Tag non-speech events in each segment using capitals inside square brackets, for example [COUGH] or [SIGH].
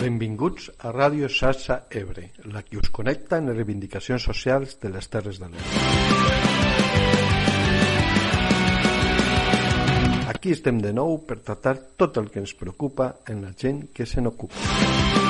Benvinguts a Ràdio Xarxa Ebre, la que us connecta en les reivindicacions socials de les Terres de l'Ebre. Aquí estem de nou per tractar tot el que ens preocupa en la gent que se n'ocupa.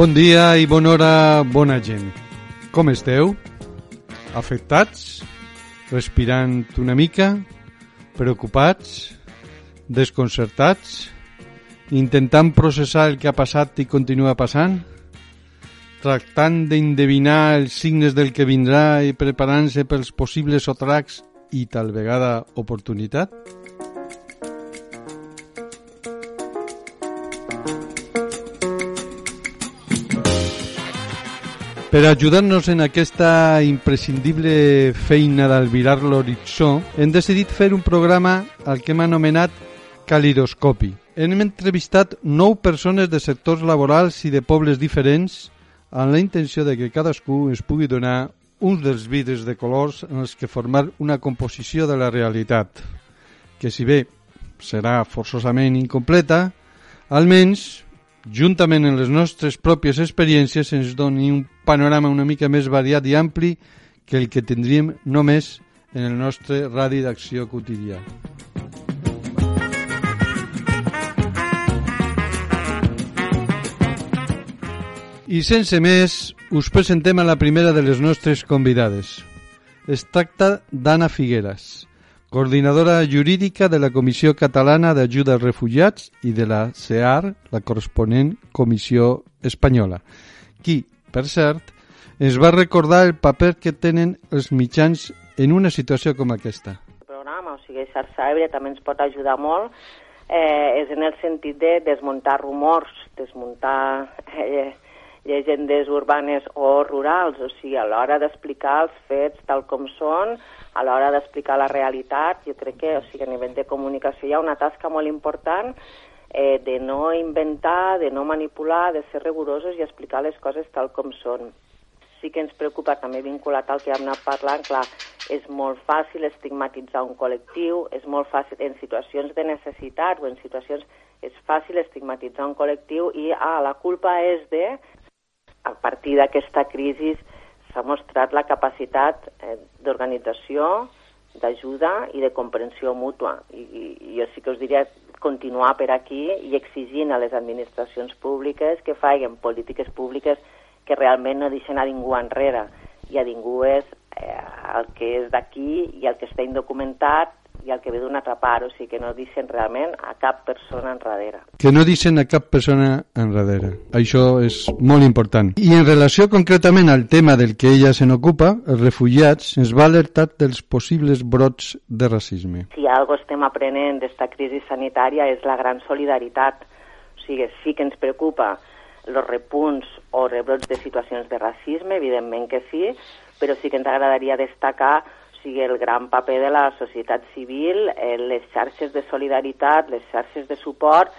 Bon dia i bona hora, bona gent. Com esteu? Afectats? Respirant una mica? Preocupats? Desconcertats? Intentant processar el que ha passat i continua passant? Tractant d'endevinar els signes del que vindrà i preparant-se pels possibles sotracs i tal vegada oportunitat? Per ajudar-nos en aquesta imprescindible feina d'albirar l'horitzó, hem decidit fer un programa al que hem anomenat Calidoscopi. Hem entrevistat nou persones de sectors laborals i de pobles diferents amb la intenció de que cadascú es pugui donar un dels vidres de colors en els que formar una composició de la realitat, que si bé serà forçosament incompleta, almenys juntament amb les nostres pròpies experiències, ens doni un panorama una mica més variat i ampli que el que tindríem només en el nostre radi d'acció quotidià. I sense més, us presentem a la primera de les nostres convidades. Es tracta d'Anna Figueras, coordinadora jurídica de la Comissió Catalana d'Ajuda als Refugiats i de la CEAR, la corresponent Comissió Espanyola, qui, per cert, ens va recordar el paper que tenen els mitjans en una situació com aquesta. El programa, o sigui, Xarxa Ebre també ens pot ajudar molt, eh, és en el sentit de desmuntar rumors, desmuntar eh, llegendes urbanes o rurals, o sigui, a l'hora d'explicar els fets tal com són, a l'hora d'explicar la realitat, jo crec que o sigui, a nivell de comunicació hi ha una tasca molt important eh, de no inventar, de no manipular, de ser rigorosos i explicar les coses tal com són. Sí que ens preocupa també vinculat al que hem anat parlant, clar, és molt fàcil estigmatitzar un col·lectiu, és molt fàcil en situacions de necessitat o en situacions és fàcil estigmatitzar un col·lectiu i ah, la culpa és de a partir d'aquesta crisi s'ha mostrat la capacitat eh, d'organització, d'ajuda i de comprensió mútua. I, I, jo sí que us diria continuar per aquí i exigint a les administracions públiques que facin polítiques públiques que realment no deixen a ningú enrere. I a ningú és eh, el que és d'aquí i el que està indocumentat i el que ve d'un altra part, o sigui que no deixen realment a cap persona enrere. Que no deixen a cap persona enrere. Això és molt important. I en relació concretament al tema del que ella se n'ocupa, els refugiats, ens va alertar dels possibles brots de racisme. Si algo estem aprenent d'esta crisi sanitària és la gran solidaritat. O sigui, sí que ens preocupa els repunts o rebrots de situacions de racisme, evidentment que sí, però sí que ens agradaria destacar sigui el gran paper de la societat civil, eh, les xarxes de solidaritat, les xarxes de suport,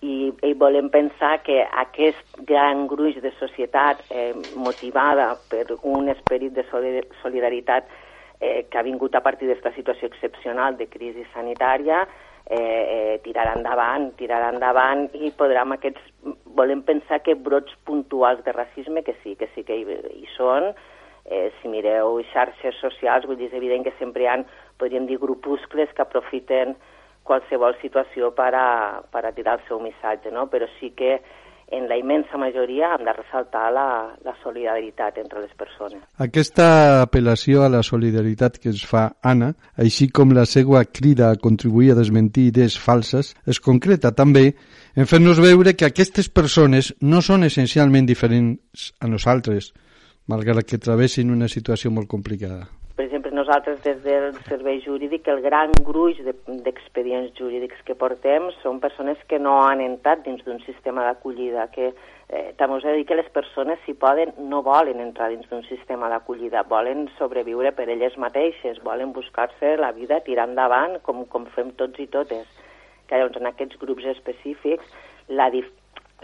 i, i volem pensar que aquest gran gruix de societat eh, motivada per un esperit de solidaritat eh, que ha vingut a partir d'esta situació excepcional de crisi sanitària eh, eh, tirarà endavant, tirarà endavant i podrem aquests... Volem pensar que brots puntuals de racisme, que sí, que sí que hi, hi són, eh, si mireu xarxes socials, vull dir, és evident que sempre hi ha, podríem dir, grupuscles que aprofiten qualsevol situació per a, per a tirar el seu missatge, no? però sí que en la immensa majoria hem de ressaltar la, la solidaritat entre les persones. Aquesta apel·lació a la solidaritat que es fa Anna, així com la seva crida a contribuir a desmentir idees falses, es concreta també en fer-nos veure que aquestes persones no són essencialment diferents a nosaltres, malgrat que travessin una situació molt complicada. Per exemple, nosaltres des del servei jurídic, el gran gruix d'expedients de, jurídics que portem són persones que no han entrat dins d'un sistema d'acollida, que eh, també us he de dir que les persones, si poden, no volen entrar dins d'un sistema d'acollida, volen sobreviure per elles mateixes, volen buscar-se la vida, tirar endavant, com, com fem tots i totes. que llavors en aquests grups específics la, dif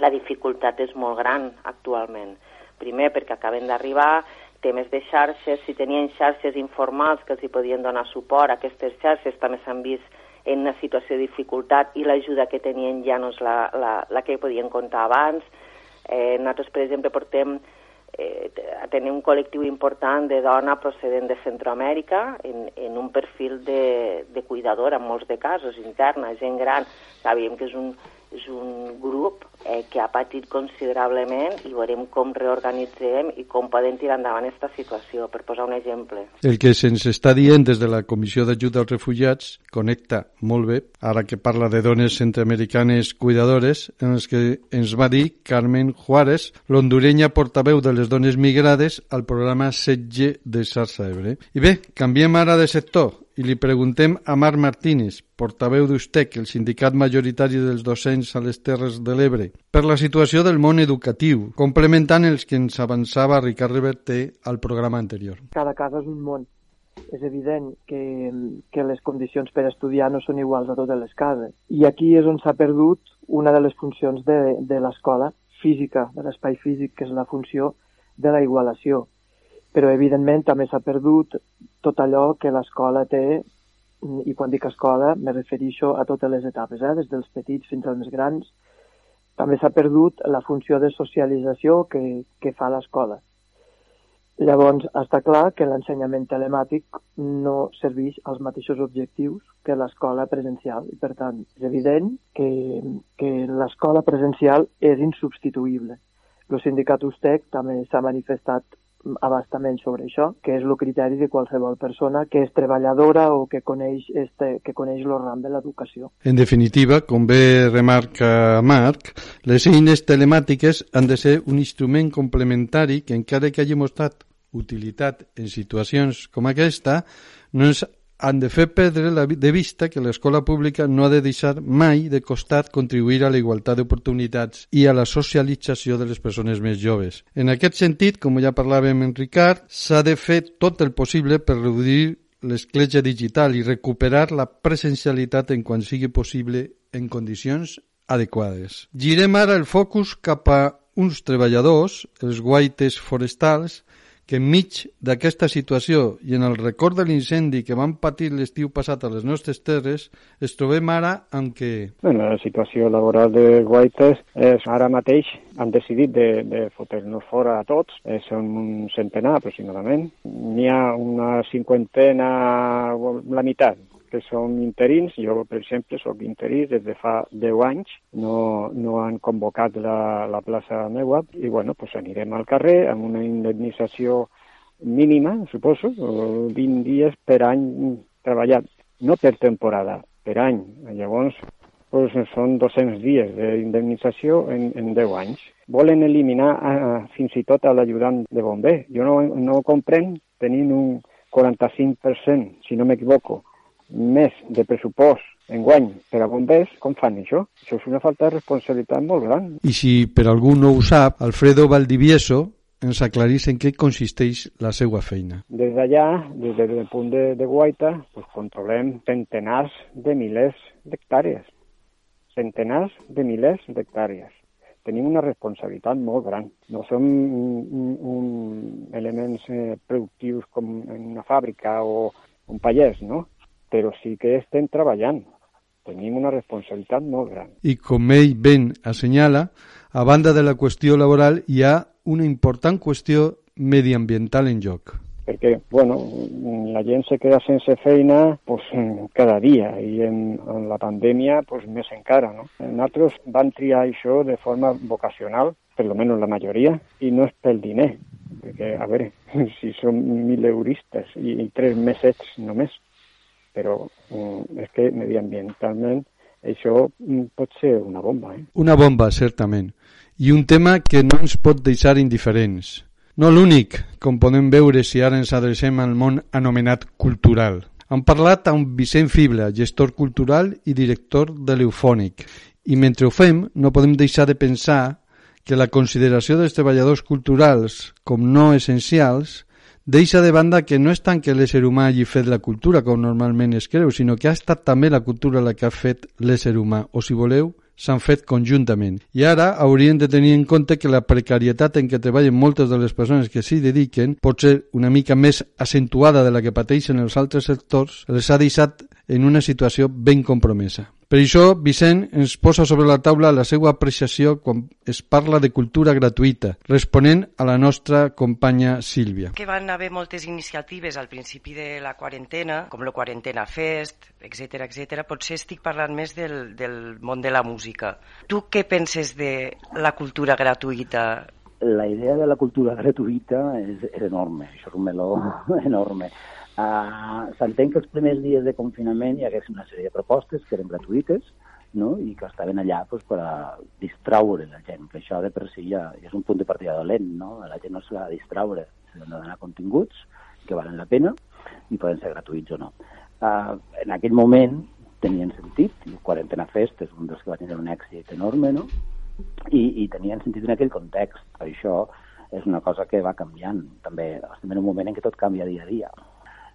la dificultat és molt gran actualment. Primer perquè acaben d'arribar, temes de xarxes, si tenien xarxes informals que els hi podien donar suport, aquestes xarxes també s'han vist en una situació de dificultat i l'ajuda que tenien ja no és la, la, la que podien comptar abans. Eh, nosaltres, per exemple, portem eh, a tenir un col·lectiu important de dona procedent de Centroamèrica en, en un perfil de, de cuidadora, en molts de casos, interna, gent gran. Sabíem que és un, és un grup eh, que ha patit considerablement i veurem com reorganitzem i com podem tirar endavant aquesta situació, per posar un exemple. El que se'ns està dient des de la Comissió d'Ajuda als Refugiats connecta molt bé, ara que parla de dones centroamericanes cuidadores, en els que ens va dir Carmen Juárez, l'hondurenya portaveu de les dones migrades al programa Setge de Sarsa Ebre. I bé, canviem ara de sector i li preguntem a Marc Martínez, portaveu d'USTEC, el sindicat majoritari dels docents a les Terres de l'Ebre, per la situació del món educatiu, complementant els que ens avançava Ricard Reverter al programa anterior. Cada casa és un món. És evident que, que les condicions per estudiar no són iguals a totes les cases. I aquí és on s'ha perdut una de les funcions de, de l'escola física, de l'espai físic, que és la funció de la igualació però evidentment també s'ha perdut tot allò que l'escola té, i quan dic escola me refereixo a totes les etapes, eh? des dels petits fins als més grans, també s'ha perdut la funció de socialització que, que fa l'escola. Llavors, està clar que l'ensenyament telemàtic no serveix als mateixos objectius que l'escola presencial. I, per tant, és evident que, que l'escola presencial és insubstituïble. El sindicat USTEC també s'ha manifestat abastament sobre això, que és el criteri de qualsevol persona que és treballadora o que coneix, este, que coneix el ram de l'educació. En definitiva, com bé remarca Marc, les eines telemàtiques han de ser un instrument complementari que encara que hagi mostrat utilitat en situacions com aquesta, no és han de fer perdre de vista que l'escola pública no ha de deixar mai de costat contribuir a la igualtat d'oportunitats i a la socialització de les persones més joves. En aquest sentit, com ja parlàvem en Ricard, s'ha de fer tot el possible per reduir l'escletxa digital i recuperar la presencialitat en quan sigui possible en condicions adequades. Girem ara el focus cap a uns treballadors, els guaites forestals, que enmig d'aquesta situació i en el record de l'incendi que van patir l'estiu passat a les nostres terres, es trobem ara amb que... Bueno, la situació laboral de Guaites és ara mateix han decidit de, de fotre-nos fora a tots, eh, són un centenar aproximadament. N'hi ha una cinquantena, la meitat, que són interins. Jo, per exemple, sóc interí des de fa 10 anys. No, no han convocat la, la plaça meua i, bueno, pues anirem al carrer amb una indemnització mínima, suposo, 20 dies per any treballat, no per temporada, per any. Llavors, pues, són 200 dies d'indemnització en, en 10 anys. Volen eliminar a, fins i tot a l'ajudant de bomber. Jo no, no comprenc tenint un 45%, si no m'equivoco, més de pressupost en guany per a bombers, com fan això? Això és una falta de responsabilitat molt gran. I si per algú no ho sap, Alfredo Valdivieso ens aclarís en què consisteix la seva feina. Des d'allà, des del punt de, de Guaita, pues, controlem centenars de milers d'hectàrees. Centenars de milers d'hectàrees. Tenim una responsabilitat molt gran. No som un, un elements eh, productius com en una fàbrica o un pallès, no? Però sí que estem treballant. Tenim una responsabilitat molt gran. I com ell ben assenyala, a banda de la qüestió laboral hi ha una important qüestió mediambiental en joc. Perquè, bueno, la gent se queda sense feina pues, cada dia i en, en la pandèmia pues, més encara. No? Nosaltres vam triar això de forma vocacional, per lo menos la majoria, i no és pel diner. Perquè, a veure, [LAUGHS] si som mil euristes i, i tres mesets només, però mm, és que mediambientalment això mm, pot ser una bomba. Eh? Una bomba, certament. I un tema que no ens pot deixar indiferents. No l'únic, com podem veure si ara ens adrecem al món anomenat cultural. Hem parlat amb Vicent Fibla, gestor cultural i director de l'Eufònic. I mentre ho fem, no podem deixar de pensar que la consideració dels treballadors culturals com no essencials deixa de banda que no és tant que l'ésser humà hagi fet la cultura, com normalment es creu, sinó que ha estat també la cultura la que ha fet l'ésser humà, o si voleu, s'han fet conjuntament. I ara haurien de tenir en compte que la precarietat en què treballen moltes de les persones que s'hi dediquen pot ser una mica més accentuada de la que pateixen els altres sectors, els ha deixat en una situació ben compromesa. Per això, Vicent ens posa sobre la taula la seva apreciació quan es parla de cultura gratuïta, responent a la nostra companya Sílvia. Que van haver moltes iniciatives al principi de la quarantena, com la Quarantena Fest, etc etc. Potser estic parlant més del, del món de la música. Tu què penses de la cultura gratuïta la idea de la cultura gratuïta és, és enorme, això és un meló [LAUGHS] enorme. Uh, S'entén que els primers dies de confinament hi hagués una sèrie de propostes que eren gratuïtes no? i que estaven allà pues, per a distraure la gent, que això de per si ja, ja és un punt de partida dolent, no? la gent no s'ha de distraure, s'han de donar continguts que valen la pena i poden ser gratuïts o no. Uh, en aquell moment tenien sentit, i Quarantena Fest és un dels que va tenir un èxit enorme, no? I, i tenien sentit en aquell context. Això és una cosa que va canviant. També estem en un moment en què tot canvia dia a dia.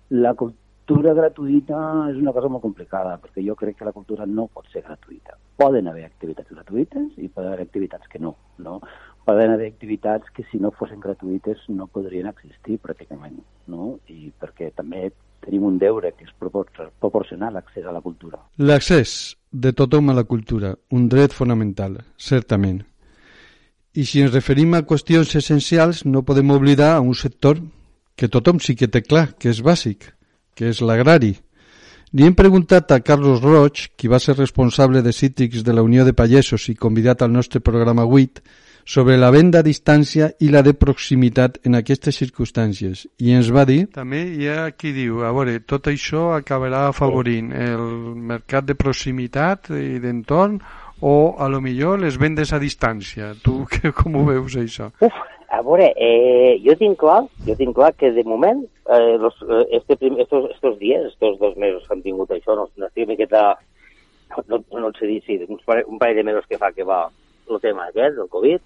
La cultura gratuïta és una cosa molt complicada, perquè jo crec que la cultura no pot ser gratuïta. Poden haver activitats gratuïtes i poden haver activitats que no, no? Poden haver activitats que si no fossin gratuïtes no podrien existir pràcticament, no? I perquè també tenim un deure que és proporcionar l'accés a la cultura. L'accés de tothom a la cultura, un dret fonamental, certament. I si ens referim a qüestions essencials, no podem oblidar a un sector que tothom sí que té clar, que és bàsic, que és l'agrari. Li hem preguntat a Carlos Roig, qui va ser responsable de Cítrics de la Unió de Pallesos i convidat al nostre programa 8, sobre la venda a distància i la de proximitat en aquestes circumstàncies. I ens va dir... També hi ha qui diu, a veure, tot això acabarà afavorint el mercat de proximitat i d'entorn o a lo millor les vendes a distància. Tu [LAUGHS] que, com ho veus això? Uf, a veure, eh, jo tinc clar, jo tinc clar que de moment, eh, los, eh, este prim, estos, estos dies, estos dos mesos que han tingut això, no, no estic miqueta, no, no, no sé dir, sí, un parell, un parell de mesos que fa que va el tema aquest, el Covid,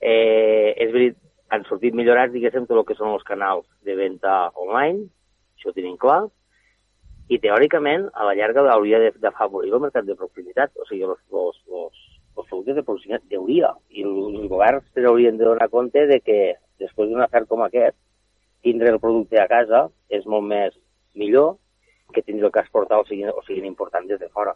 eh, és veritat, han sortit millorats, diguéssim, tot el que són els canals de venda online, això ho tenim clar, i teòricament, a la llarga hauria d'afavorir el mercat de proximitat, o sigui, els, els, els, els productes de proximitat deuria, i els governs haurien de donar compte de que després d'un afer com aquest, tindre el producte a casa és molt més millor que tindre el que exportar o siguin, o siguin important des de fora.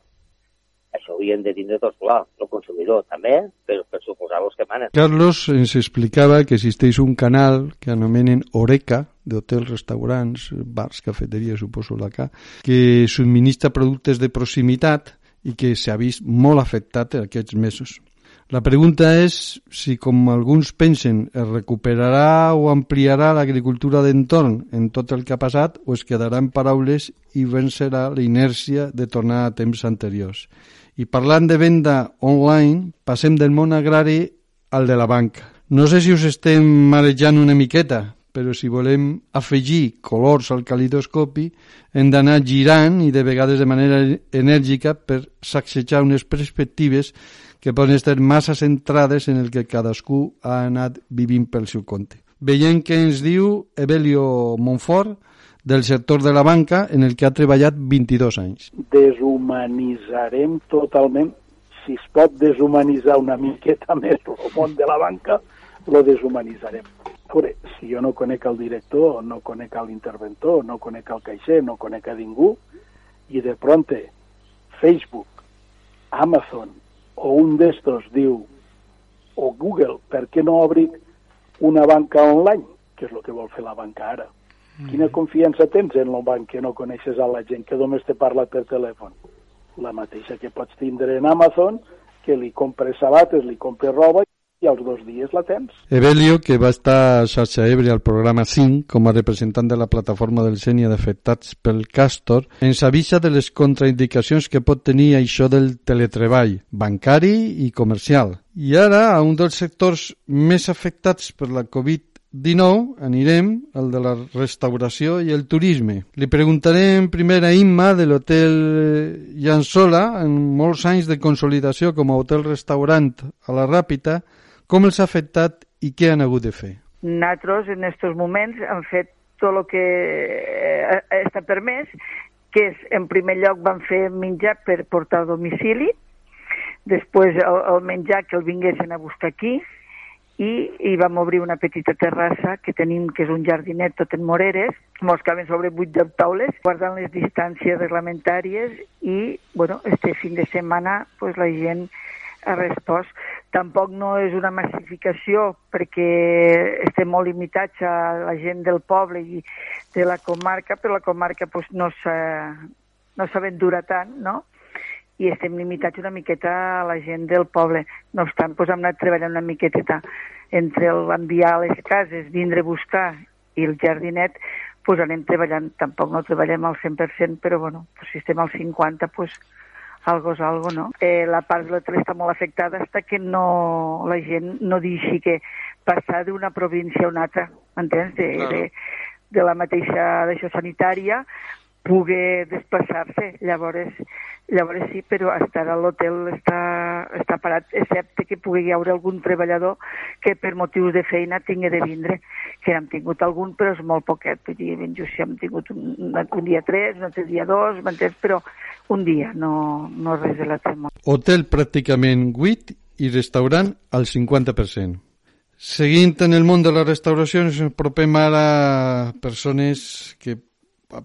Això haurien de tindre tots clar, el consumidor també, però per suposar els que manen. Carlos ens explicava que existeix un canal que anomenen Oreca, d'hotels, restaurants, bars, cafeteries, suposo la K, que subministra productes de proximitat i que s'ha vist molt afectat aquests mesos. La pregunta és si, com alguns pensen, es recuperarà o ampliarà l'agricultura d'entorn en tot el que ha passat o es quedarà en paraules i vencerà la inèrcia de tornar a temps anteriors. I parlant de venda online, passem del món agrari al de la banca. No sé si us estem marejant una miqueta, però si volem afegir colors al calidoscopi hem d'anar girant i de vegades de manera enèrgica per sacsejar unes perspectives que poden estar massa centrades en el que cadascú ha anat vivint pel seu compte. Veiem que ens diu Evelio Montfort del sector de la banca en el que ha treballat 22 anys. Deshumanitzarem totalment, si es pot deshumanitzar una miqueta [LAUGHS] més el món de la banca, lo deshumanitzarem veure, si jo no conec el director, no conec l'interventor, no conec el caixer, no conec a ningú, i de pronte Facebook, Amazon o un d'estos diu, o Google, per què no obri una banca online? Que és el que vol fer la banca ara. Mm. Quina confiança tens en el banc que no coneixes a la gent, que només te parla per telèfon? La mateixa que pots tindre en Amazon, que li compres sabates, li compres roba i als dos dies la tens. Evelio, que va estar a Xarxa Ebre al programa 5 com a representant de la plataforma del CENI d'afectats pel Castor, ens avisa de les contraindicacions que pot tenir això del teletreball bancari i comercial. I ara, a un dels sectors més afectats per la Covid 19 anirem al de la restauració i el turisme. Li preguntarem primer a Imma de l'hotel Llançola, en molts anys de consolidació com a hotel-restaurant a la Ràpita, com els ha afectat i què han hagut de fer? Nosaltres en aquests moments hem fet tot el que eh, està permès, que és, en primer lloc, van fer menjar per portar a domicili, després el, el menjar que el vinguessin a buscar aquí, i, i vam obrir una petita terrassa que tenim, que és un jardinet tot en moreres, mos caben sobre vuit de taules, guardant les distàncies reglamentàries i, bueno, este fin de setmana pues, la gent ha respost. Tampoc no és una massificació perquè estem molt limitats a la gent del poble i de la comarca, però la comarca pues, no s'aventura no tant, no? i estem limitats una miqueta a la gent del poble. No obstant, pues, hem anat treballant una miqueta entre el enviar a les cases, vindre a buscar i el jardinet, pues anem treballant. Tampoc no treballem al 100%, però bueno, pues, si estem al 50%, pues, algo és algo, no? Eh, la part de l'hotel està molt afectada fins que no, la gent no deixi que passar d'una província a una altra, m'entens? De, claro. de, de la mateixa d'això sanitària pugui desplaçar-se. Llavors, llavors sí, però estar a l'hotel està, està parat, excepte que pugui haure algun treballador que per motius de feina tingui de vindre, que hem tingut algun, però és molt poquet. Vull dir, ben just hem tingut un, un dia tres, un altre dia dos, m'entens? Però un dia, no, no res de l'altre món. Hotel pràcticament 8 i restaurant al 50%. Seguint en el món de la restauració, ens apropem ara a persones que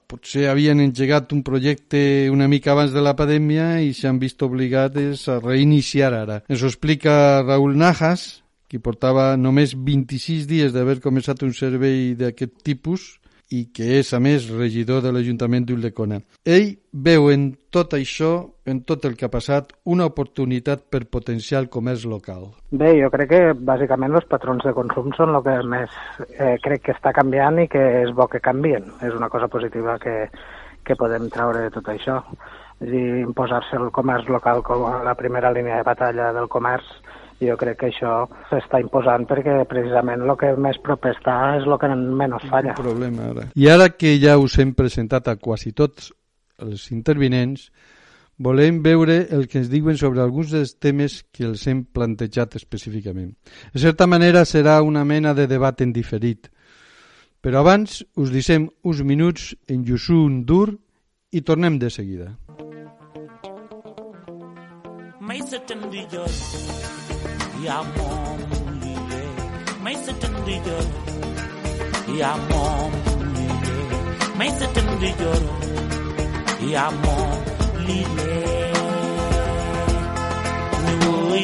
potser havien engegat un projecte una mica abans de la pandèmia i s'han vist obligades a reiniciar ara. Ens ho explica Raúl Najas, que portava només 26 dies d'haver començat un servei d'aquest tipus i que és, a més, regidor de l'Ajuntament d'Ulldecona. Ell veu en tot això, en tot el que ha passat, una oportunitat per potenciar el comerç local. Bé, jo crec que bàsicament els patrons de consum són el que més eh, crec que està canviant i que és bo que canvien. És una cosa positiva que, que podem treure de tot això. És dir, imposar-se el comerç local com a la primera línia de batalla del comerç jo crec que això s'està imposant perquè precisament el que més prop està és el que menys falla. Un problema ara. I ara que ja us hem presentat a quasi tots els intervinents, volem veure el que ens diuen sobre alguns dels temes que els hem plantejat específicament. De certa manera serà una mena de debat en diferit, però abans us deixem uns minuts en Yusun Dur i tornem de seguida. Mai se yaa moom liggéey may sa tënd jor yaa moom may sa tënd jor yaa moom ni woy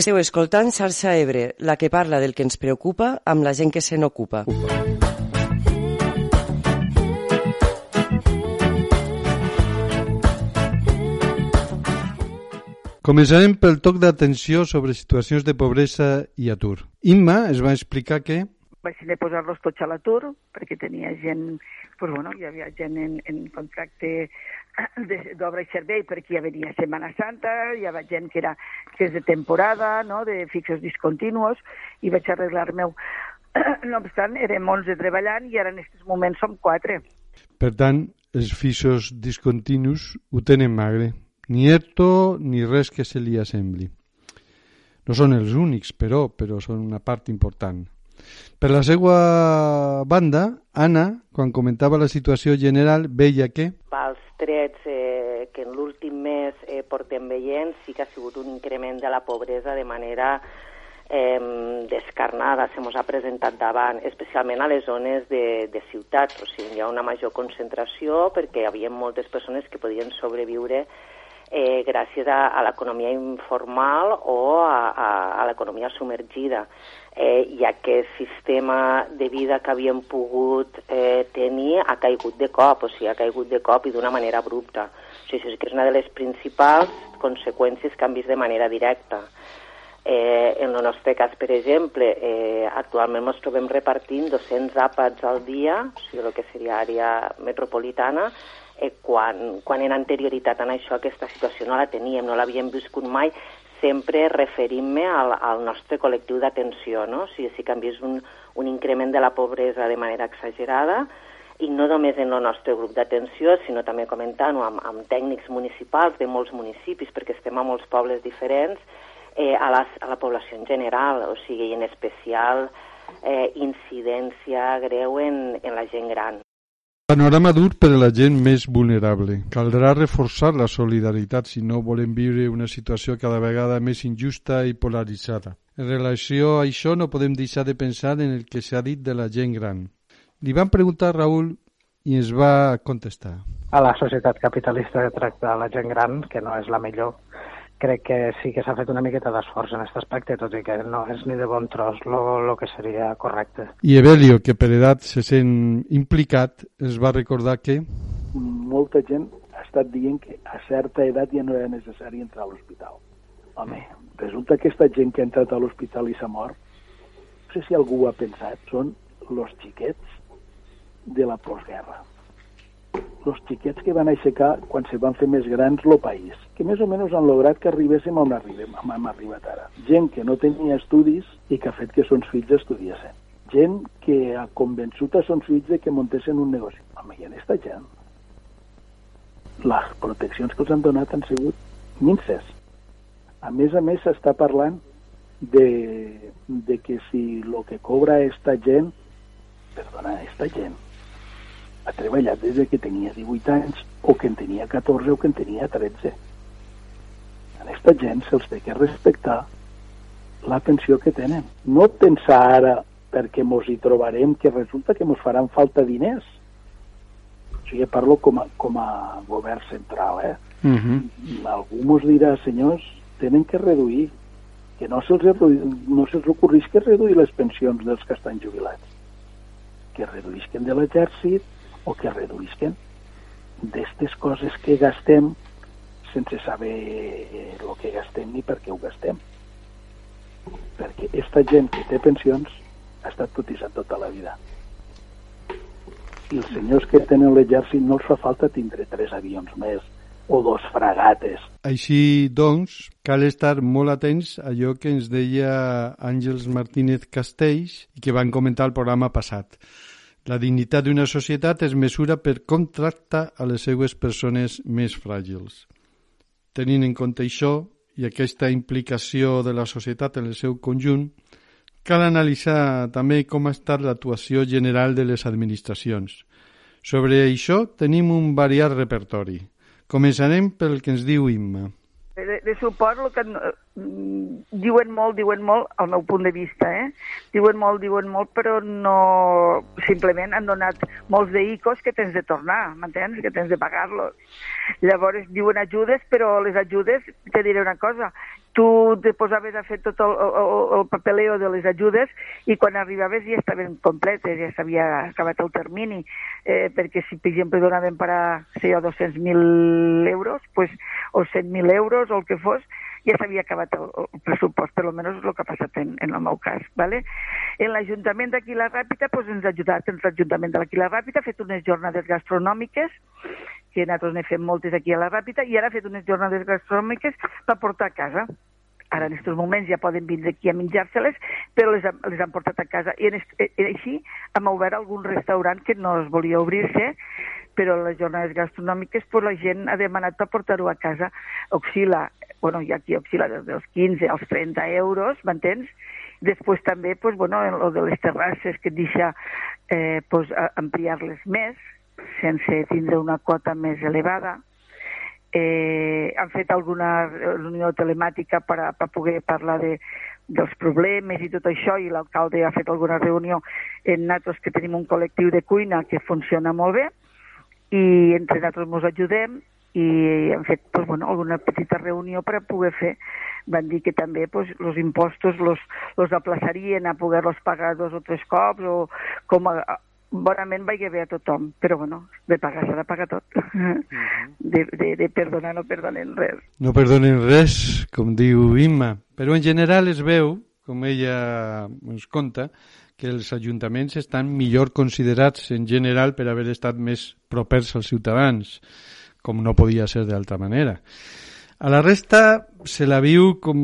Esteu escoltant Xarxa Ebre, la que parla del que ens preocupa amb la gent que se n'ocupa. Començarem pel toc d'atenció sobre situacions de pobresa i atur. Imma es va explicar que vaig de posar-los tots a l'atur perquè tenia gent, pues bueno, hi havia gent en, en contracte [CLEARS THROAT] d'obra i servei perquè ja venia Setmana Santa, hi havia gent que, era, que és de temporada, no? de fixos discontinus, i vaig arreglar meu. [CLEARS THROAT] No obstant, érem 11 treballant i ara en aquests moments som 4. Per tant, els fixos discontinus ho tenen magre. Ni ERTO ni res que se li assembli. No són els únics, però, però són una part important. Per la seva banda, Anna, quan comentava la situació general, veia que... Pels trets eh, que en l'últim mes eh, portem veient, sí que ha sigut un increment de la pobresa de manera eh, descarnada, se mos ha presentat davant, especialment a les zones de, de ciutats, o sigui, hi ha una major concentració perquè hi havia moltes persones que podien sobreviure eh, gràcies a, a l'economia informal o a, a, a l'economia submergida. Eh, I aquest sistema de vida que havíem pogut eh, tenir ha caigut de cop, o sigui, ha caigut de cop i d'una manera abrupta. O sigui, que és una de les principals conseqüències que han vist de manera directa. Eh, en el nostre cas, per exemple, eh, actualment ens trobem repartint 200 àpats al dia, o sigui, el que seria àrea metropolitana, eh, quan, quan en anterioritat en això aquesta situació no la teníem, no l'havíem viscut mai, sempre referint-me al, al nostre col·lectiu d'atenció, no? O sigui, sí que vist un, un increment de la pobresa de manera exagerada, i no només en el nostre grup d'atenció, sinó també comentant-ho amb, amb tècnics municipals de molts municipis, perquè estem a molts pobles diferents, eh, a, la, a la població en general, o sigui, en especial eh, incidència greu en, en la gent gran. Panorama dur per a la gent més vulnerable. Caldrà reforçar la solidaritat si no volem viure una situació cada vegada més injusta i polaritzada. En relació a això no podem deixar de pensar en el que s'ha dit de la gent gran. Li van preguntar a Raül i ens va contestar. A la societat capitalista que tracta la gent gran, que no és la millor, crec que sí que s'ha fet una miqueta d'esforç en aquest aspecte, tot i que no és ni de bon tros el que seria correcte. I Evelio, que per edat se sent implicat, es va recordar que... Molta gent ha estat dient que a certa edat ja no era necessari entrar a l'hospital. Home, resulta que aquesta gent que ha entrat a l'hospital i s'ha mort, no sé si algú ho ha pensat, són los xiquets de la postguerra els xiquets que van aixecar quan se van fer més grans el país, que més o menys han lograt que arribéssim on arribem, on hem arribat ara. Gent que no tenia estudis i que ha fet que sons fills estudiessin. Gent que ha convençut a sons fills de que muntessin un negoci. Home, i en esta gent les proteccions que els han donat han sigut minces. A més a més s'està parlant de, de que si el que cobra esta gent, perdona, esta gent, ha treballat des que tenia 18 anys o que en tenia 14 o que en tenia 13. A aquesta gent se'ls té que respectar la pensió que tenen. No pensar ara perquè mos hi trobarem que resulta que mos faran falta diners. O sigui, parlo com a, com a govern central, eh? Uh -huh. Algú mos dirà, senyors, tenen que reduir, que no se'ls no se ocorreix que reduir les pensions dels que estan jubilats, que reduïsquen de l'exèrcit, o que reduïsquen d'aquestes coses que gastem sense saber el que gastem ni per què ho gastem. Perquè aquesta gent que té pensions ha estat cotitzant tota la vida. I els senyors que tenen l'exèrcit no els fa falta tindre tres avions més o dos fragates. Així, doncs, cal estar molt atents a allò que ens deia Àngels Martínez Castells i que van comentar el programa passat. La dignitat d'una societat es mesura per com tracta a les seues persones més fràgils. Tenint en compte això i aquesta implicació de la societat en el seu conjunt, cal analitzar també com ha estat l'actuació general de les administracions. Sobre això tenim un variat repertori. Començarem pel que ens diu Imma. De, de suport, el que diuen molt, diuen molt, al meu punt de vista, eh? Diuen molt, diuen molt, però no... Simplement han donat molts d'icos que tens de tornar, m'entens? Que tens de pagar-los. Llavors diuen ajudes, però les ajudes, te diré una cosa, tu te posaves a fer tot el, el, el papeleo de les ajudes i quan arribaves ja estaven completes, ja s'havia acabat el termini, eh, perquè si, per exemple, donaven per a, sé jo, 200.000 euros, pues, o 100.000 euros, o el que fos, ja s'havia acabat el, el pressupost, per almenys és el que ha passat en, en el meu cas. ¿vale? En l'Ajuntament d'aquí la Ràpita pues, ens ha ajudat, en l'Ajuntament d'aquí la Ràpita ha fet unes jornades gastronòmiques que nosaltres n'he fet moltes aquí a la Ràpita, i ara ha fet unes jornades gastronòmiques per portar a casa. Ara, en aquests moments, ja poden vindre aquí a menjar-se-les, però les, les han portat a casa. I en, en, eh, així hem obert algun restaurant que no es volia obrir-se, però les jornades gastronòmiques pues, la gent ha demanat per portar-ho a casa. Oscila, bueno, hi ha qui oscila des dels 15 als 30 euros, m'entens? Després també, pues, bueno, el de les terrasses que et deixa eh, pues, ampliar-les més, sense tindre una quota més elevada. Eh, han fet alguna reunió telemàtica per, a, per poder parlar de, dels problemes i tot això, i l'alcalde ha fet alguna reunió en nosaltres que tenim un col·lectiu de cuina que funciona molt bé, i entre nosaltres ens ajudem i hem fet pues, bueno, alguna petita reunió per a poder fer van dir que també pues, los impostos los, los aplaçarien a poder-los pagar dos o tres cops o com a, bonament vagi bé a tothom, però bueno, de pagar s'ha de pagar tot. -huh. de, de, de perdonar no perdonen res. No perdonen res, com diu Imma, però en general es veu, com ella ens conta, que els ajuntaments estan millor considerats en general per haver estat més propers als ciutadans, com no podia ser d'altra manera. A la resta se la viu com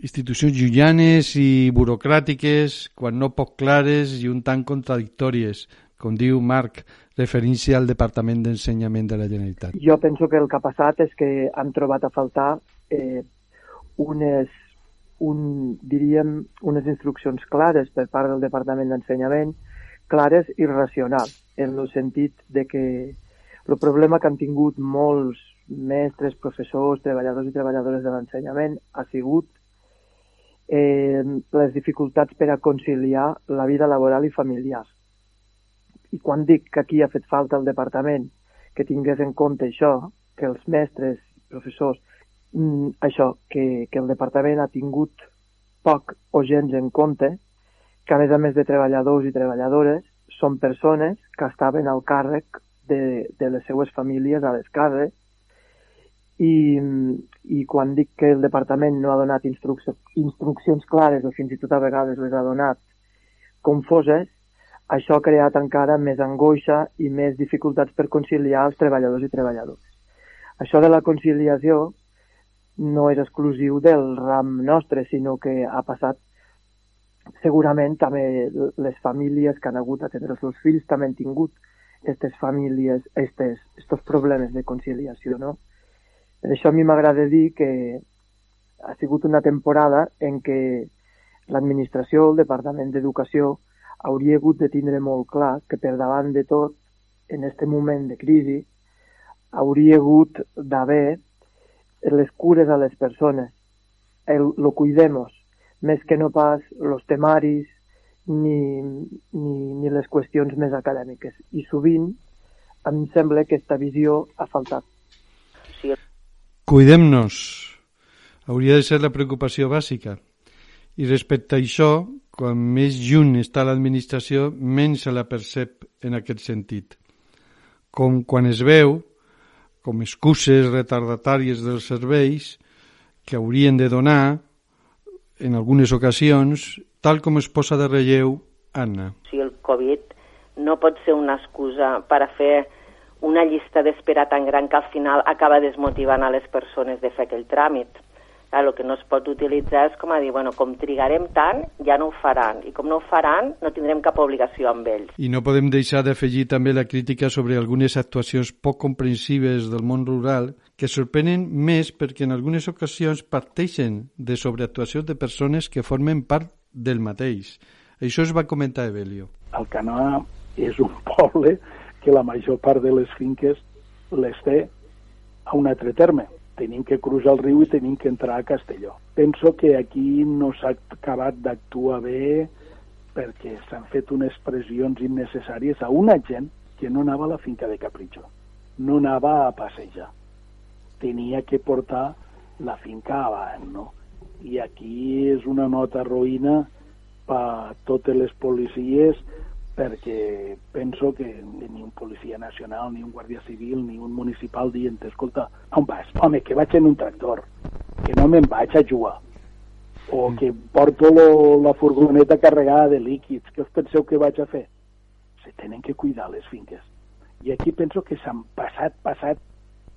institucions llullanes i burocràtiques, quan no poc clares i un tant contradictòries, com diu Marc, referència al Departament d'Ensenyament de la Generalitat. Jo penso que el que ha passat és que han trobat a faltar eh, unes, un, diríem, unes instruccions clares per part del Departament d'Ensenyament, clares i racionals, en el sentit de que el problema que han tingut molts mestres, professors, treballadors i treballadores de l'ensenyament ha sigut eh, les dificultats per a conciliar la vida laboral i familiar. I quan dic que aquí ha fet falta el departament que tingués en compte això, que els mestres, professors, mm, això, que, que el departament ha tingut poc o gens en compte, que a més a més de treballadors i treballadores, són persones que estaven al càrrec de, de les seues famílies a les cases i, i quan dic que el departament no ha donat instruccions, instruccions clares o fins i tot a vegades les ha donat confoses, això ha creat encara més angoixa i més dificultats per conciliar els treballadors i treballadores. Això de la conciliació no és exclusiu del ram nostre, sinó que ha passat segurament també les famílies que han hagut d'atendre els seus fills també han tingut aquestes famílies, aquests problemes de conciliació, no? Per això a mi m'agrada dir que ha sigut una temporada en què l'administració, el Departament d'Educació, hauria hagut de tindre molt clar que per davant de tot, en aquest moment de crisi, hauria hagut d'haver les cures a les persones, el, lo cuidemos, més que no pas los temaris ni, ni, ni les qüestions més acadèmiques. I sovint em sembla que aquesta visió ha faltat. Sí, Cuidem-nos. Hauria de ser la preocupació bàsica. I respecte a això, quan més junt està l'administració, menys se la percep en aquest sentit. Com quan es veu, com excuses retardatàries dels serveis que haurien de donar, en algunes ocasions, tal com es posa de relleu Anna. Si el Covid no pot ser una excusa per a fer una llista d'espera tan gran que al final acaba desmotivant a les persones de fer aquell tràmit. El que no es pot utilitzar és com a dir, bueno, com trigarem tant, ja no ho faran. I com no ho faran, no tindrem cap obligació amb ells. I no podem deixar d'afegir també la crítica sobre algunes actuacions poc comprensives del món rural que sorprenen més perquè en algunes ocasions parteixen de sobreactuacions de persones que formen part del mateix. Això es va comentar Evelio. El Canoa és un poble que la major part de les finques les té a un altre terme. tenim que cruzar el riu i tenim que entrar a Castelló. Penso que aquí no s'ha acabat d'actuar bé perquè s'han fet unes pressions innecessàries a una gent que no anava a la finca de Capritxo, no anava a passejar. Tenia que portar la finca avant, no? I aquí és una nota roïna per totes les policies perquè penso que ni un policia nacional, ni un guàrdia civil, ni un municipal dient, escolta, on vas? Home, que vaig en un tractor, que no me'n vaig a jugar, o mm. que porto lo, la furgoneta carregada de líquids, què us penseu que vaig a fer? Se tenen que cuidar les finques. I aquí penso que s'han passat, passat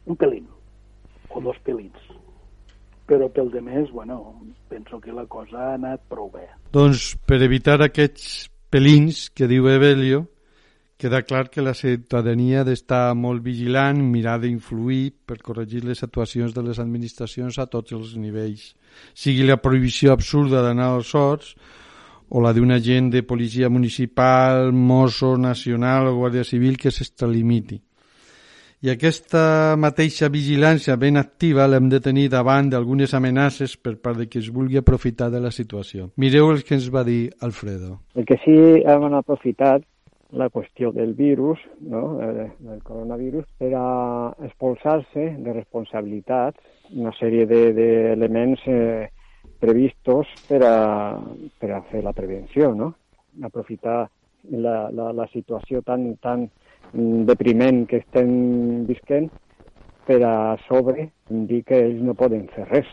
un pelín, o dos pelins. Però pel de més, bueno, penso que la cosa ha anat prou bé. Doncs per evitar aquests pelins que diu Evelio, queda clar que la ciutadania ha d'estar molt vigilant, mirar d'influir per corregir les actuacions de les administracions a tots els nivells. Sigui la prohibició absurda d'anar als sorts o la d'un agent de policia municipal, mosso nacional o guàrdia civil que s'extralimiti. I aquesta mateixa vigilància ben activa l'hem de tenir davant d'algunes amenaces per part de qui es vulgui aprofitar de la situació. Mireu el que ens va dir Alfredo. El que sí hem aprofitat la qüestió del virus, no? Del coronavirus, per a expulsar-se de responsabilitats una sèrie d'elements de, de eh, previstos per a, per a fer la prevenció, no? Aprofitar la, la, la situació tan, tan depriment que estem visquent per a sobre dir que ells no poden fer res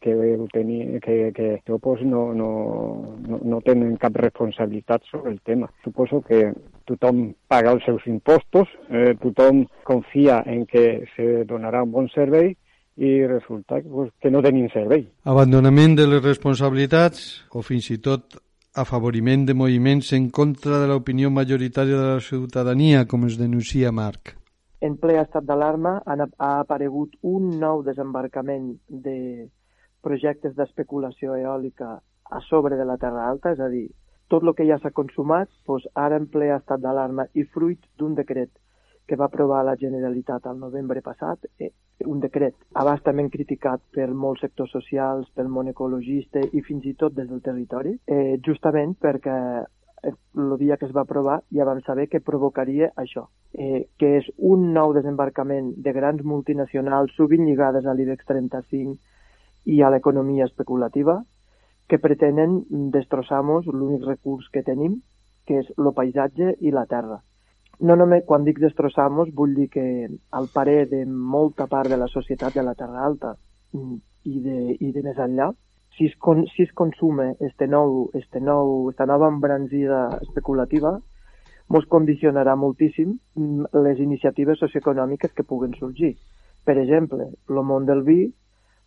que, tenir, que, que pues, no, no, no, no tenen cap responsabilitat sobre el tema. Suposo que tothom paga els seus impostos, eh, tothom confia en que se donarà un bon servei i resulta pues, que no tenim servei. Abandonament de les responsabilitats o fins i tot afavoriment de moviments en contra de l'opinió majoritària de la ciutadania, com es denuncia Marc. En ple estat d'alarma ha aparegut un nou desembarcament de projectes d'especulació eòlica a sobre de la Terra Alta, és a dir, tot el que ja s'ha consumat, doncs ara en ple estat d'alarma i fruit d'un decret que va aprovar la Generalitat al novembre passat, eh, un decret abastament criticat per molts sectors socials, pel món ecologista i fins i tot des del territori, eh, justament perquè el dia que es va aprovar ja vam saber que provocaria això, eh, que és un nou desembarcament de grans multinacionals sovint lligades a l'IBEX 35 i a l'economia especulativa, que pretenen destrossar-nos l'únic recurs que tenim, que és el paisatge i la terra. No només quan dic destrossamos vull dir que al parer de molta part de la societat de la Terra Alta i de, i de més enllà, si es, con, si es consume este nou, este nou, esta nova embranzida especulativa, ens condicionarà moltíssim les iniciatives socioeconòmiques que puguen sorgir. Per exemple, el món del vi,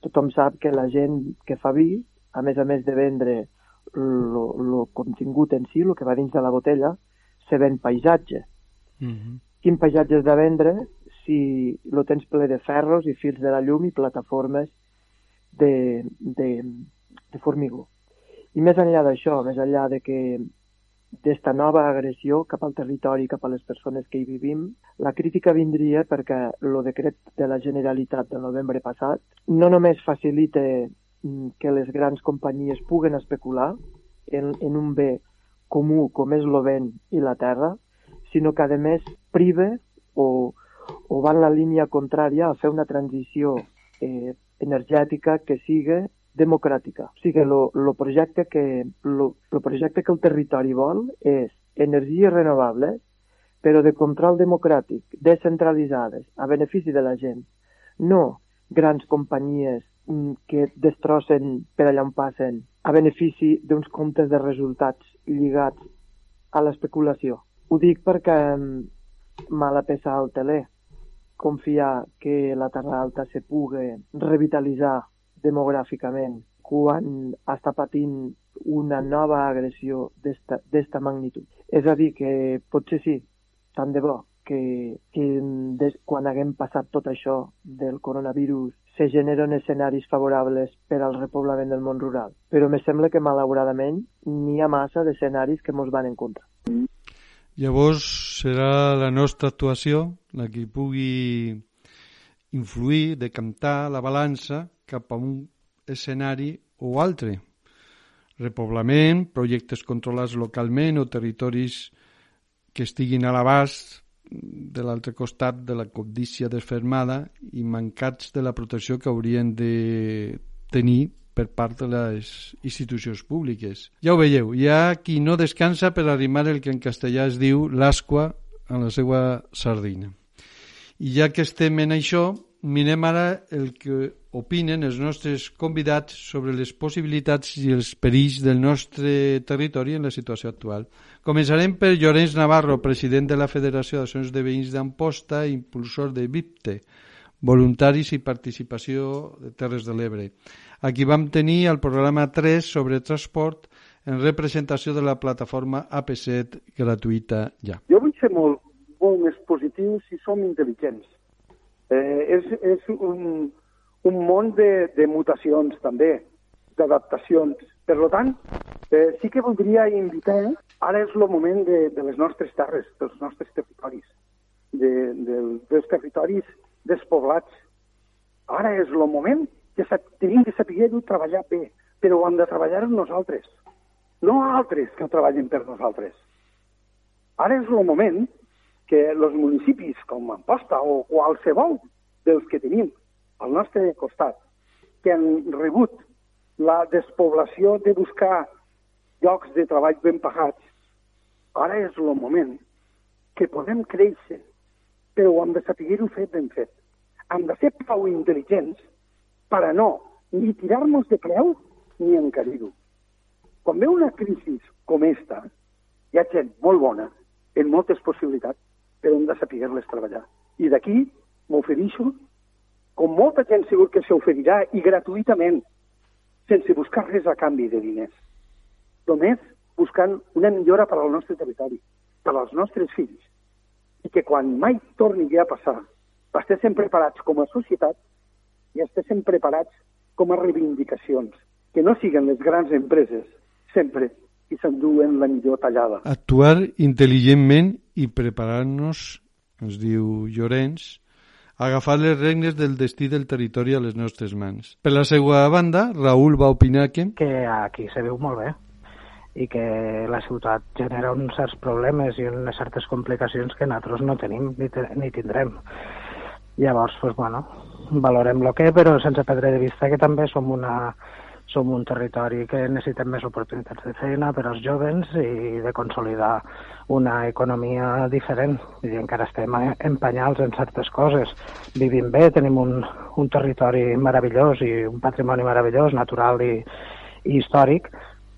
tothom sap que la gent que fa vi, a més a més de vendre el contingut en si, el que va dins de la botella, se ven paisatge. -huh. Mm-hmm. Quin paisatge has de vendre si lo tens ple de ferros i fils de la llum i plataformes de, de, de formigó. I més enllà d'això, més enllà de que d'esta nova agressió cap al territori, cap a les persones que hi vivim, la crítica vindria perquè el decret de la Generalitat del novembre passat no només facilita mm, que les grans companyies puguen especular en, en un bé comú com és el vent i la terra, sinó que a més prive o, o va en la línia contrària a fer una transició eh, energètica que sigui democràtica. O sigui, el projecte, que, lo, lo projecte que el territori vol és energies renovables, però de control democràtic, descentralitzades, a benefici de la gent. No grans companyies mm, que destrossen per allà on passen a benefici d'uns comptes de resultats lligats a l'especulació. Ho dic perquè mala peça al teler confiar que la Terra Alta se pugui revitalitzar demogràficament quan està patint una nova agressió d'esta magnitud. És a dir, que potser sí, tant de bo, que, que des, quan haguem passat tot això del coronavirus se generen escenaris favorables per al repoblament del món rural. Però me sembla que, malauradament, n'hi ha massa d'escenaris que mos van en contra. Llavors serà la nostra actuació la que pugui influir, de cantar la balança cap a un escenari o altre. Repoblament, projectes controlats localment o territoris que estiguin a l'abast de l'altre costat de la cobdícia desfermada i mancats de la protecció que haurien de tenir per part de les institucions públiques. Ja ho veieu, hi ha qui no descansa per arrimar el que en castellà es diu l'asqua a la seva sardina. I ja que estem en això, mirem ara el que opinen els nostres convidats sobre les possibilitats i els perills del nostre territori en la situació actual. Començarem per Llorenç Navarro, president de la Federació d'Associacions de Veïns d'Amposta, impulsor de VIPTE, Voluntaris i Participació de Terres de l'Ebre. Aquí vam tenir el programa 3 sobre transport en representació de la plataforma AP7 gratuïta ja. Jo vull ser molt, molt més positiu si som intel·ligents. Eh, és, és un, un món de, de mutacions també, d'adaptacions. Per tant, eh, sí que voldria invitar, ara és el moment de, de les nostres terres, dels nostres territoris, de, de, dels territoris despoblats. Ara és el moment que tenim que saber-ho treballar bé, però ho hem de treballar nosaltres, no altres que ho treballen per nosaltres. Ara és el moment que els municipis com Amposta o qualsevol dels que tenim al nostre costat, que han rebut la despoblació de buscar llocs de treball ben pagats, ara és el moment que podem créixer, però hem de saber-ho fer ben fet. Hem de ser prou intel·ligents per a no ni tirar-nos de creu ni encarir-ho. Quan ve una crisi com esta, hi ha gent molt bona, en moltes possibilitats, però hem de saber-les treballar. I d'aquí m'ofereixo com molta gent segur que s'oferirà i gratuïtament, sense buscar res a canvi de diners. Només buscant una millora per al nostre territori, per als nostres fills, i que quan mai torni a passar, estiguem preparats com a societat i estiguem preparats com a reivindicacions, que no siguen les grans empreses sempre i s'enduen la millor tallada. Actuar intel·ligentment i preparar-nos, ens diu Llorenç, agafar les regnes del destí del territori a les nostres mans. Per la seva banda, Raül va opinar que... Que aquí se veu molt bé i que la ciutat genera uns certs problemes i unes certes complicacions que nosaltres no tenim ni, ni tindrem. Llavors, pues, bueno, valorem el que, però sense perdre de vista que també som una, som un territori que necessitem més oportunitats de feina per als joves i de consolidar una economia diferent. I encara estem en penyals en certes coses. Vivim bé, tenim un, un territori meravellós i un patrimoni meravellós, natural i, i històric,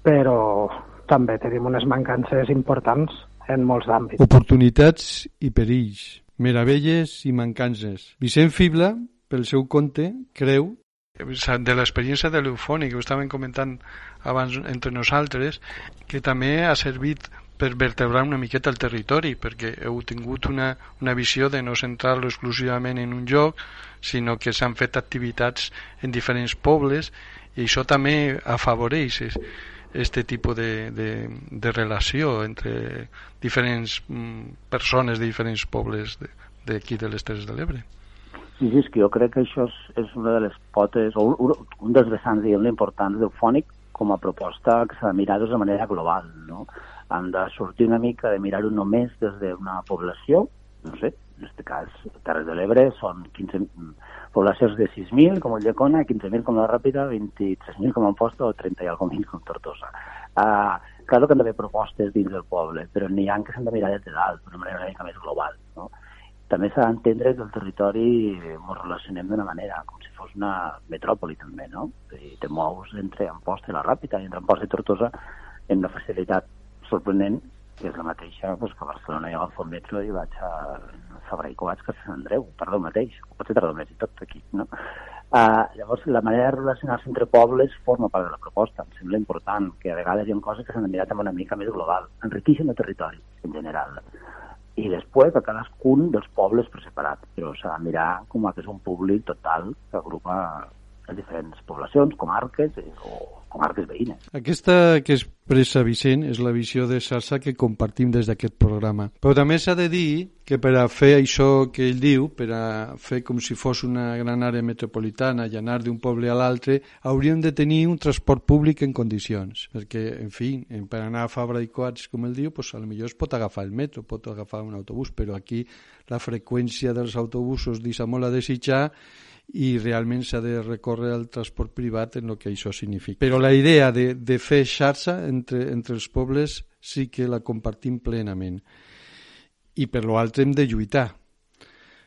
però també tenim unes mancances importants en molts àmbits. Oportunitats i perills, meravelles i mancances. Vicent Fibla, pel seu compte, creu de l'experiència de l'eufònic que ho estàvem comentant abans entre nosaltres que també ha servit per vertebrar una miqueta el territori perquè heu tingut una, una visió de no centrar-lo exclusivament en un lloc sinó que s'han fet activitats en diferents pobles i això també afavoreix este tipus de, de, de relació entre diferents mm, persones de diferents pobles d'aquí de, de les Terres de l'Ebre. Sí, sí, és que jo crec que això és, és una de les potes, o un, un dels vessants, diguem importants del fònic com a proposta que s'ha de mirar de manera global, no? Hem de sortir una mica de mirar-ho només des d'una població, no sé, en aquest cas, Terres de l'Ebre són 15 poblacions de 6.000 com el Llecona, 15.000 com la Ràpida, 23.000 com Amposta o 30 i alguna mil com Tortosa. Uh, claro que han d'haver propostes dins del poble, però n'hi ha que s'han de mirar des de dalt, d'una manera una mica més global. No? també s'ha d'entendre que el territori ens relacionem d'una manera, com si fos una metròpoli també, no? I te mous entre Amposta i la Ràpita i entre Amposta i Tortosa amb una facilitat sorprenent que és la mateixa pues, que a Barcelona jo agafo el metro i vaig a Fabra i Coats que a Sant Andreu, perdó mateix, o pot ser tardor més i tot aquí, no? Uh, llavors, la manera de relacionar-se entre pobles forma part de la proposta. Em sembla important que a vegades hi ha coses que s'han de mirar també una mica més global. Enriqueixen el territori, en general i després a cadascun dels pobles per separat, però s'ha de mirar com que és un públic total que agrupa les diferents poblacions, comarques o comarques veïnes. Aquesta que expressa Vicent és la visió de xarxa que compartim des d'aquest programa. Però també s'ha de dir que per a fer això que ell diu, per a fer com si fos una gran àrea metropolitana i anar d'un poble a l'altre, hauríem de tenir un transport públic en condicions. Perquè, en fi, per anar a Fabra i Coats, com el diu, pues, a lo millor es pot agafar el metro, pot agafar un autobús, però aquí la freqüència dels autobusos deixa molt a desitjar i realment s'ha de recórrer al transport privat en el que això significa. Però la idea de, de fer xarxa entre, entre els pobles sí que la compartim plenament. I per l'altre hem de lluitar.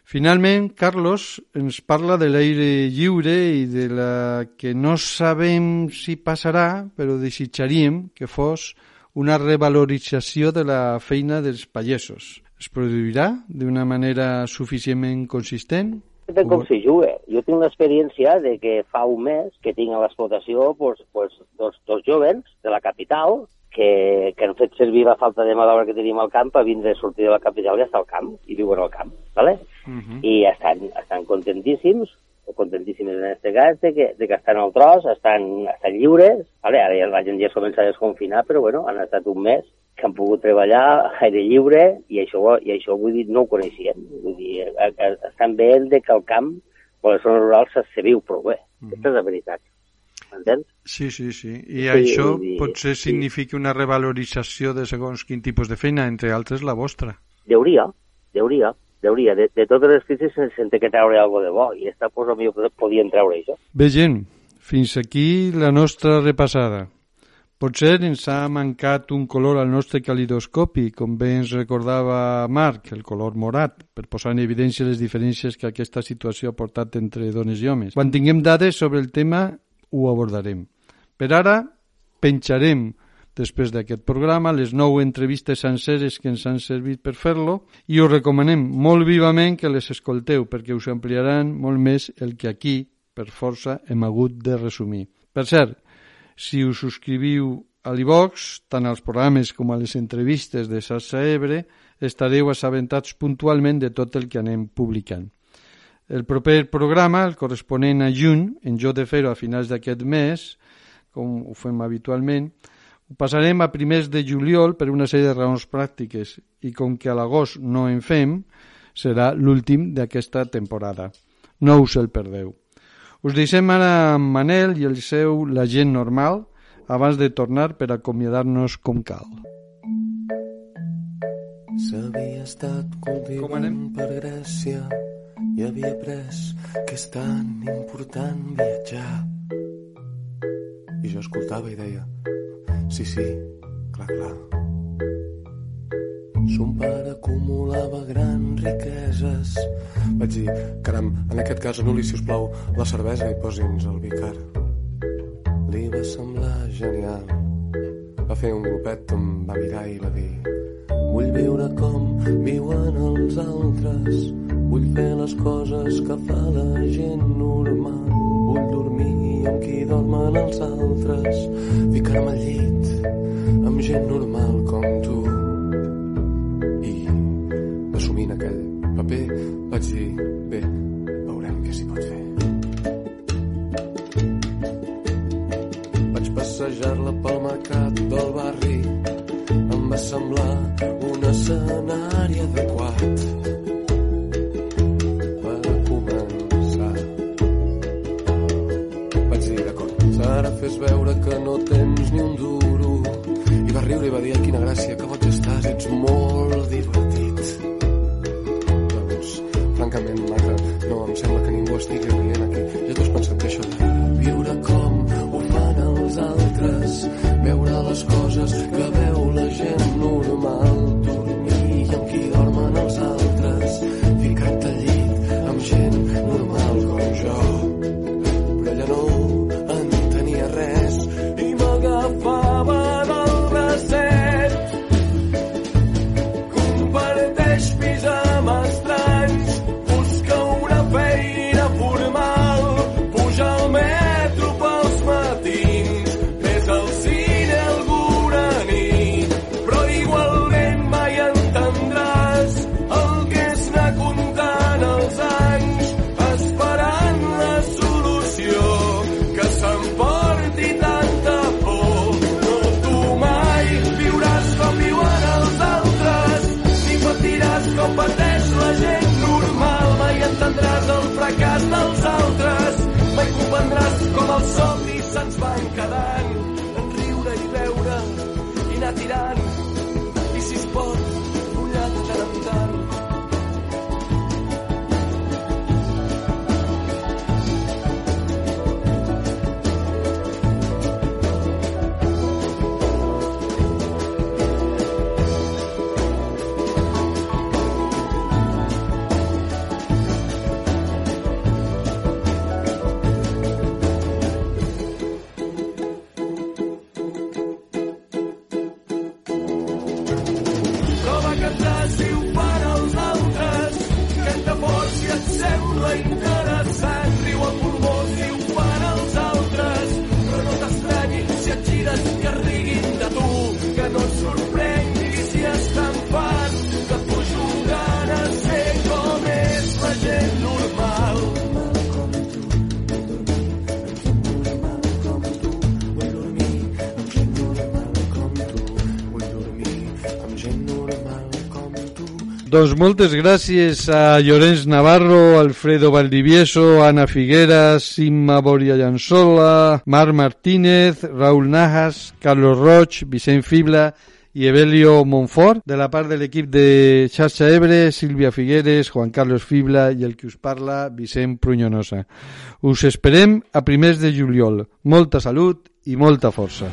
Finalment, Carlos ens parla de l'aire lliure i de la que no sabem si passarà, però desitjaríem que fos una revalorització de la feina dels pagesos. Es produirà d'una manera suficientment consistent? Depèn com s'hi juga. Jo tinc l'experiència de que fa un mes que tinc a l'explotació pues, pues, dos, dos jovens de la capital que, que han fet servir la falta de mà d'obra que tenim al camp a vindre a sortir de la capital i estar al camp, i viuen al camp, ¿vale? Uh -huh. I estan, estan contentíssims, o contentíssims en aquest cas, de que, de que estan al tros, estan, estan lliures, ¿vale? ara ja la gent ja es comença a desconfinar, però bueno, han estat un mes que han pogut treballar a aire lliure i això, i això vull dir, no ho coneixien. Vull dir, estan veient de que el camp o la zona rural se, se viu prou bé. Uh -huh. Aquesta és la veritat. M'entens? Sí, sí, sí. I sí, això dir, potser sí. significa una revalorització de segons quin tipus de feina, entre altres la vostra. Deuria, deuria, deuria. De, de totes les crisis se'n té que treure alguna de bo, i esta pues, potser podien treure això. Bé, gent, fins aquí la nostra repassada. Potser ens ha mancat un color al nostre calidoscopi, com bé ens recordava Marc, el color morat, per posar en evidència les diferències que aquesta situació ha portat entre dones i homes. Quan tinguem dades sobre el tema, ho abordarem. Per ara, penjarem després d'aquest programa les nou entrevistes senceres que ens han servit per fer-lo i us recomanem molt vivament que les escolteu perquè us ampliaran molt més el que aquí, per força, hem hagut de resumir. Per cert, si us subscriviu a l'IVOX, tant als programes com a les entrevistes de Sassa Ebre, estareu assabentats puntualment de tot el que anem publicant. El proper programa, el corresponent a juny, en jo de fer-ho a finals d'aquest mes, com ho fem habitualment, ho passarem a primers de juliol per una sèrie de raons pràctiques i com que a l'agost no en fem, serà l'últim d'aquesta temporada. No us el perdeu. Us deixem ara amb Manel i el seu La gent normal abans de tornar per acomiadar-nos com cal. S'havia estat cultivant per Grècia i havia après que és tan important viatjar. I jo escoltava i deia, sí, sí, clar, clar. Son pare acumulava grans riqueses. Vaig dir, caram, en aquest cas anul·li, si us plau, la cervesa i posi'ns el vicar. Li va semblar genial. Va fer un grupet, em va mirar i va dir Vull viure com viuen els altres Vull fer les coses que fa la gent normal. Vull dormir amb qui dormen els altres. Ficar-me al llit amb gent normal com tu. Dormir Doncs moltes gràcies a Llorenç Navarro, Alfredo Valdivieso, Ana Figueras, Imma Boria Llanzola, Marc Martínez, Raúl Najas, Carlos Roig, Vicent Fibla i Evelio Monfort, de la part de l'equip de Xarxa Ebre, Sílvia Figueres, Juan Carlos Fibla i el que us parla, Vicent Prunyonosa. Us esperem a primers de juliol. Molta salut i molta força.